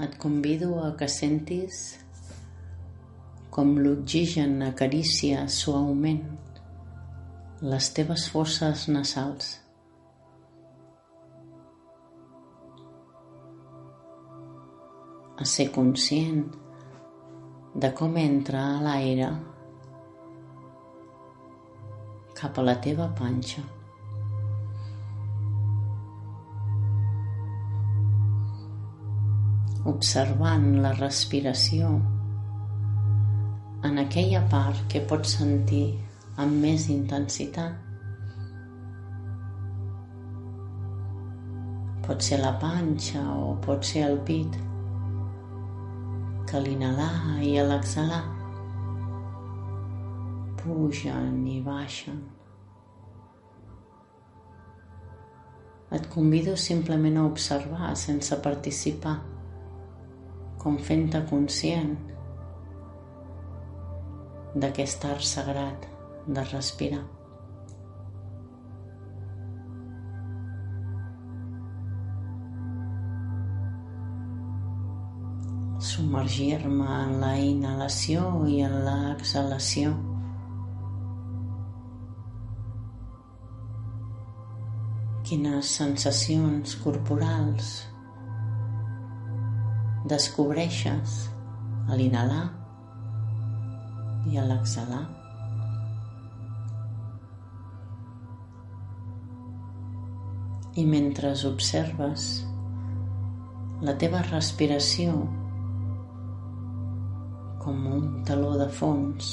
Et convido a que sentis com l'oxigen acaricia suaument les teves fosses nasals. A ser conscient de com entra l'aire cap a la teva panxa. Observant la respiració en aquella part que pots sentir amb més intensitat. Pot ser la panxa o pot ser el pit, que l'inhalar i l'exhalar pugen i baixen. Et convido simplement a observar sense participar com fent-te conscient d'aquest art sagrat de respirar. Submergir-me en la inhalació i en l'exhalació. Quines sensacions corporals descobreixes a l'inhalar i a l'exhalar. I mentre observes la teva respiració com un taló de fons,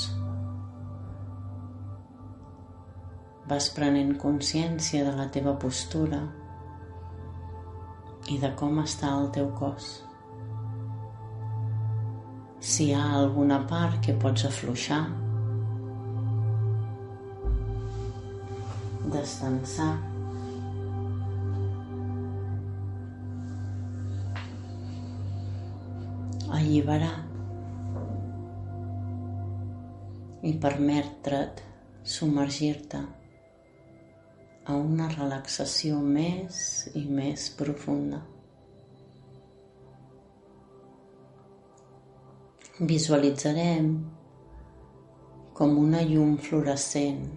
vas prenent consciència de la teva postura i de com està el teu cos si hi ha alguna part que pots afluixar, descansar, alliberar i permetre't submergir-te a una relaxació més i més profunda. Visualitzarem com una llum fluorescent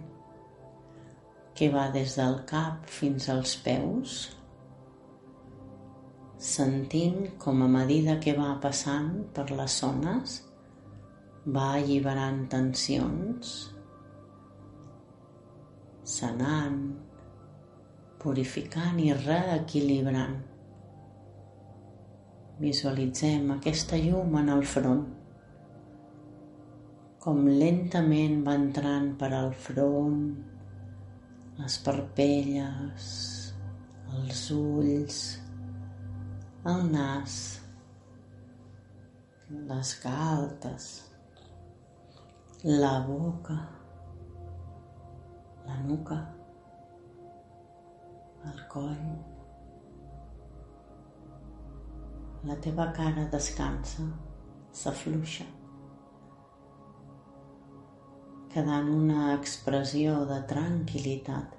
que va des del cap fins als peus, sentint com a medida que va passant per les zones va alliberant tensions, sanant, purificant i reequilibrant. Visualitzem aquesta llum en el front com lentament va entrant per al front, les parpelles, els ulls, el nas, les galtes, la boca, la nuca, el coll. La teva cara descansa, s'afluixa quedant una expressió de tranquil·litat,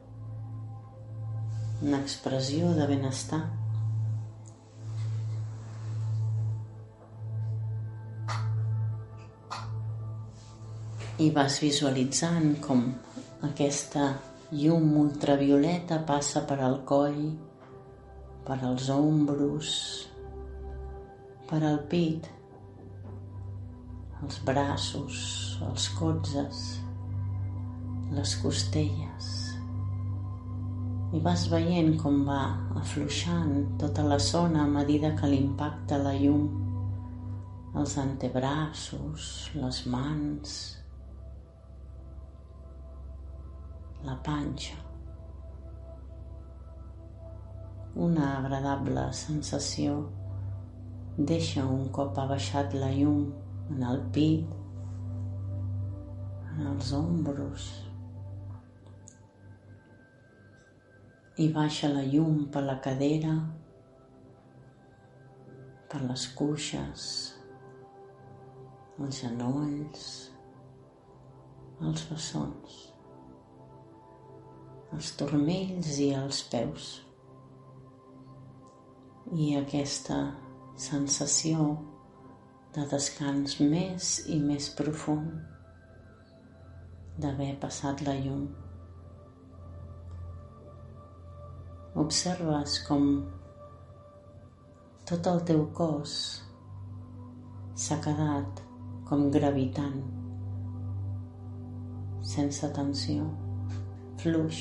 una expressió de benestar. I vas visualitzant com aquesta llum ultravioleta passa per al coll, per als ombros, per al pit, els braços, els cotzes, les costelles. I vas veient com va afluixant tota la zona a medida que l'impacta la llum els antebraços, les mans, la panxa. Una agradable sensació. Deixa un cop ha baixat la llum en el pit, en els ombros, i baixa la llum per la cadera, per les cuixes, els genolls, els bessons, els turmells i els peus. I aquesta sensació de descans més i més profund d'haver passat la llum. Observes com tot el teu cos s'ha quedat com gravitant, sense tensió, fluix,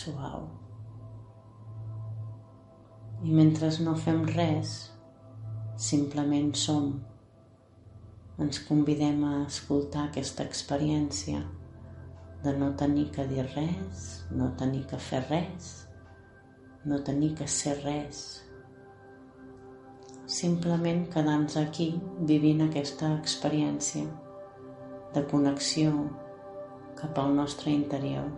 suau. I mentre no fem res, simplement som. Ens convidem a escoltar aquesta experiència de no tenir que dir res, no tenir que fer res, no tenir que ser res. Simplement quedar-nos aquí vivint aquesta experiència de connexió cap al nostre interior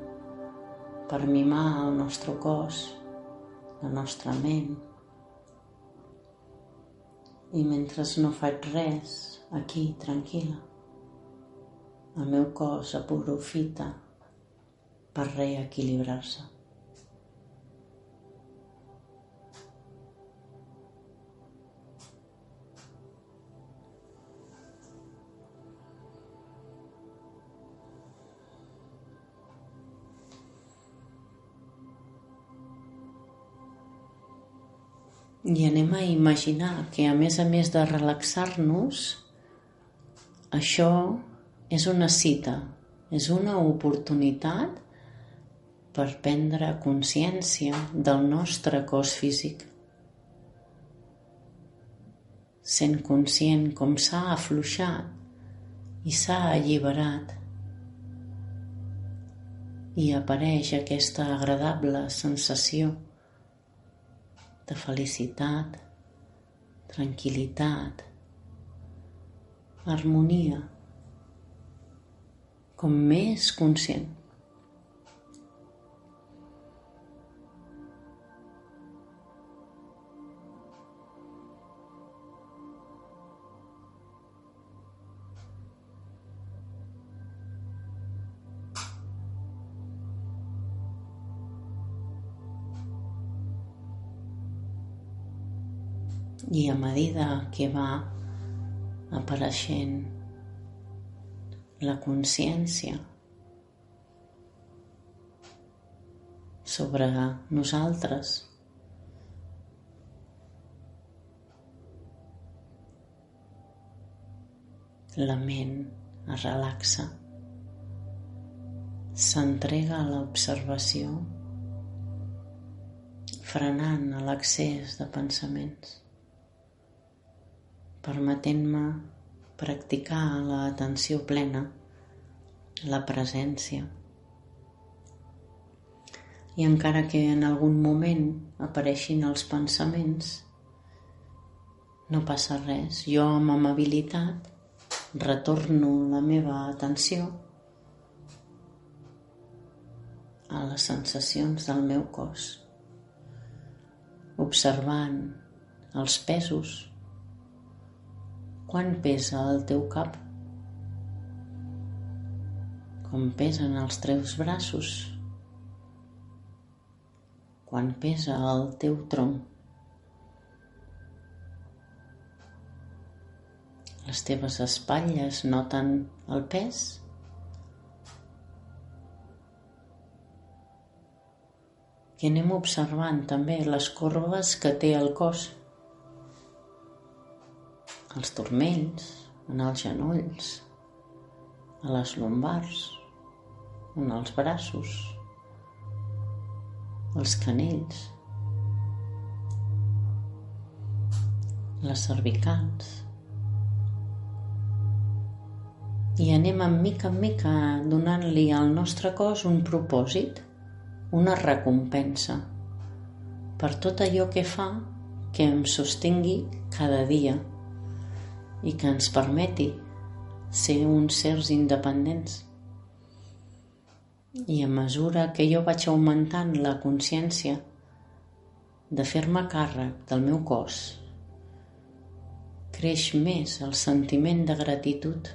per mimar el nostre cos la nostra ment. I mentre no faig res, aquí, tranquil·la, el meu cos aprofita per reequilibrar-se. I anem a imaginar que a més a més de relaxar-nos, això és una cita, és una oportunitat per prendre consciència del nostre cos físic. Sent conscient com s'ha afluixat i s'ha alliberat i apareix aquesta agradable sensació de felicitat, tranquil·litat, harmonia, com més conscient. I a medida que va apareixent la consciència sobre nosaltres, la ment es relaxa, s'entrega a l'observació frenant l'accés de pensaments permetent-me practicar l'atenció plena, la presència. I encara que en algun moment apareixin els pensaments, no passa res. Jo amb amabilitat retorno la meva atenció a les sensacions del meu cos, observant els pesos quan pesa el teu cap? Com pesen els teus braços? Quan pesa el teu tronc? Les teves espatlles noten el pes? I anem observant també les corbes que té el cos als turmells, en els genolls, a les lumbars, en els braços, els canells, les cervicals. I anem en mica en mica donant-li al nostre cos un propòsit, una recompensa per tot allò que fa que em sostingui cada dia i que ens permeti ser uns sers independents. I a mesura que jo vaig augmentant la consciència de fer-me càrrec del meu cos, creix més el sentiment de gratitud,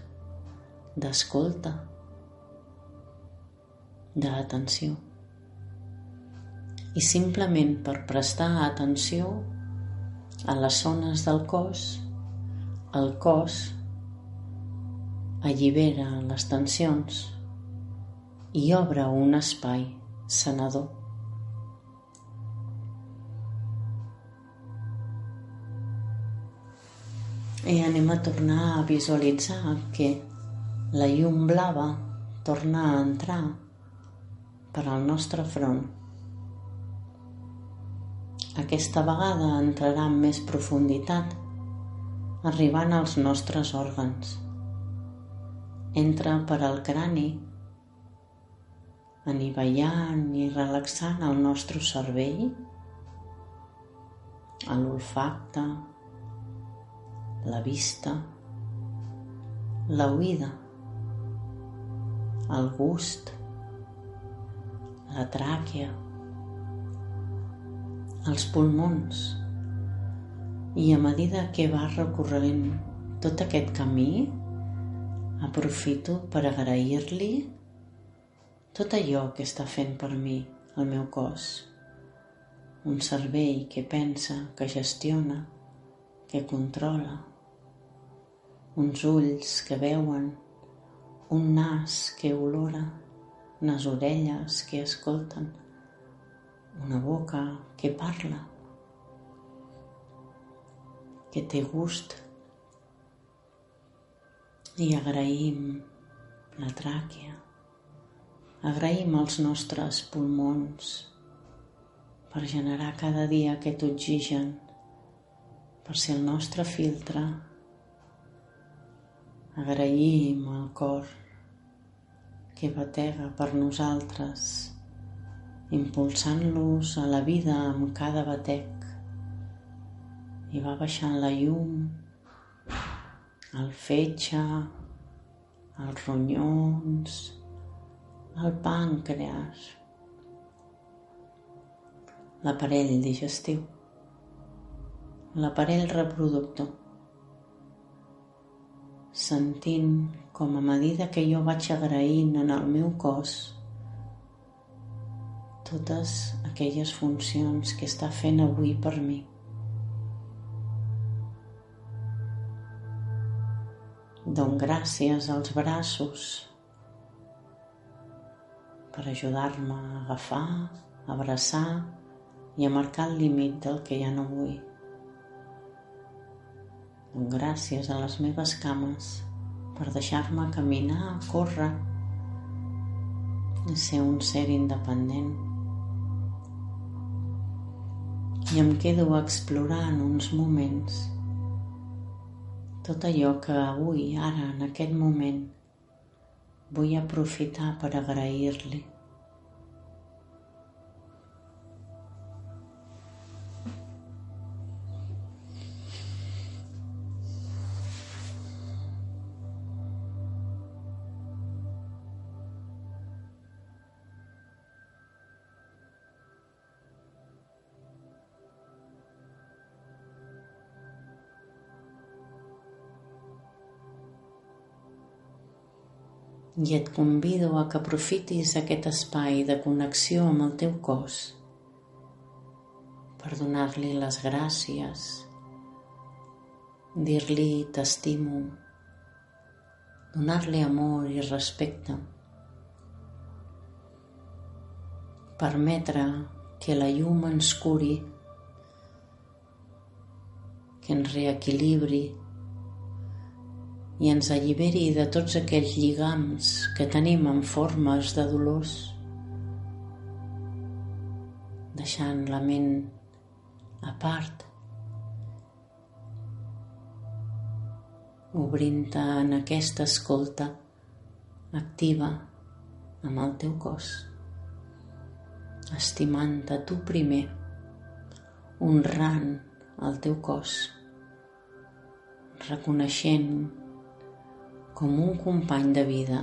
d'escolta, d'atenció. i simplement per prestar atenció a les zones del cos, el cos allibera les tensions i obre un espai sanador. I anem a tornar a visualitzar que la llum blava torna a entrar per al nostre front. Aquesta vegada entrarà amb més profunditat, arribant als nostres òrgans. Entra per al crani, anivellant i relaxant el nostre cervell, l'olfacte, la vista, l'oïda, el gust, la tràquea, els pulmons i a medida que va recorrent tot aquest camí aprofito per agrair-li tot allò que està fent per mi el meu cos. Un cervell que pensa, que gestiona, que controla, uns ulls que veuen, un nas que olora, unes orelles que escolten, una boca que parla, que té gust. I agraïm la tràquea, agraïm els nostres pulmons per generar cada dia aquest oxigen, per ser el nostre filtre. Agraïm el cor que batega per nosaltres, impulsant-los a la vida amb cada batec. I va baixant la llum, el fetge, els ronyons, el pàncreas, l'aparell digestiu, l'aparell reproductor, sentint com a medida que jo vaig agraint en el meu cos totes aquelles funcions que està fent avui per mi. Don gràcies als braços per ajudar-me a agafar, a abraçar i a marcar el límit del que ja no vull gràcies a les meves cames per deixar-me caminar, córrer i ser un ser independent. I em quedo en uns moments tot allò que avui, ara, en aquest moment, vull aprofitar per agrair-li. I et convido a que aprofitis aquest espai de connexió amb el teu cos per donar-li les gràcies, dir-li t'estimo, donar-li amor i respecte, permetre que la llum ens curi, que ens reequilibri i ens alliberi de tots aquells lligams que tenim en formes de dolors, deixant la ment a part, obrint-te en aquesta escolta activa amb el teu cos, estimant-te tu primer, honrant el teu cos, reconeixent com un company de vida.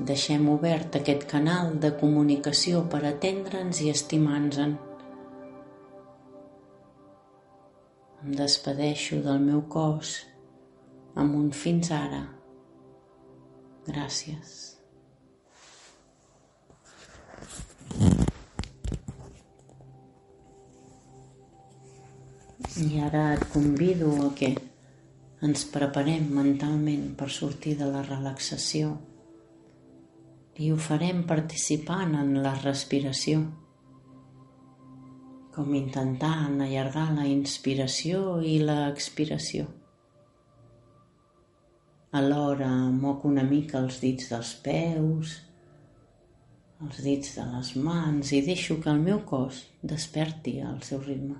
Deixem obert aquest canal de comunicació per atendre'ns i estimar-nos-en. Em despedeixo del meu cos amb un fins ara. Gràcies. I ara et convido a que ens preparem mentalment per sortir de la relaxació i ho farem participant en la respiració, com intentant allargar la inspiració i l'expiració. Alhora moc una mica els dits dels peus, els dits de les mans i deixo que el meu cos desperti al seu ritme.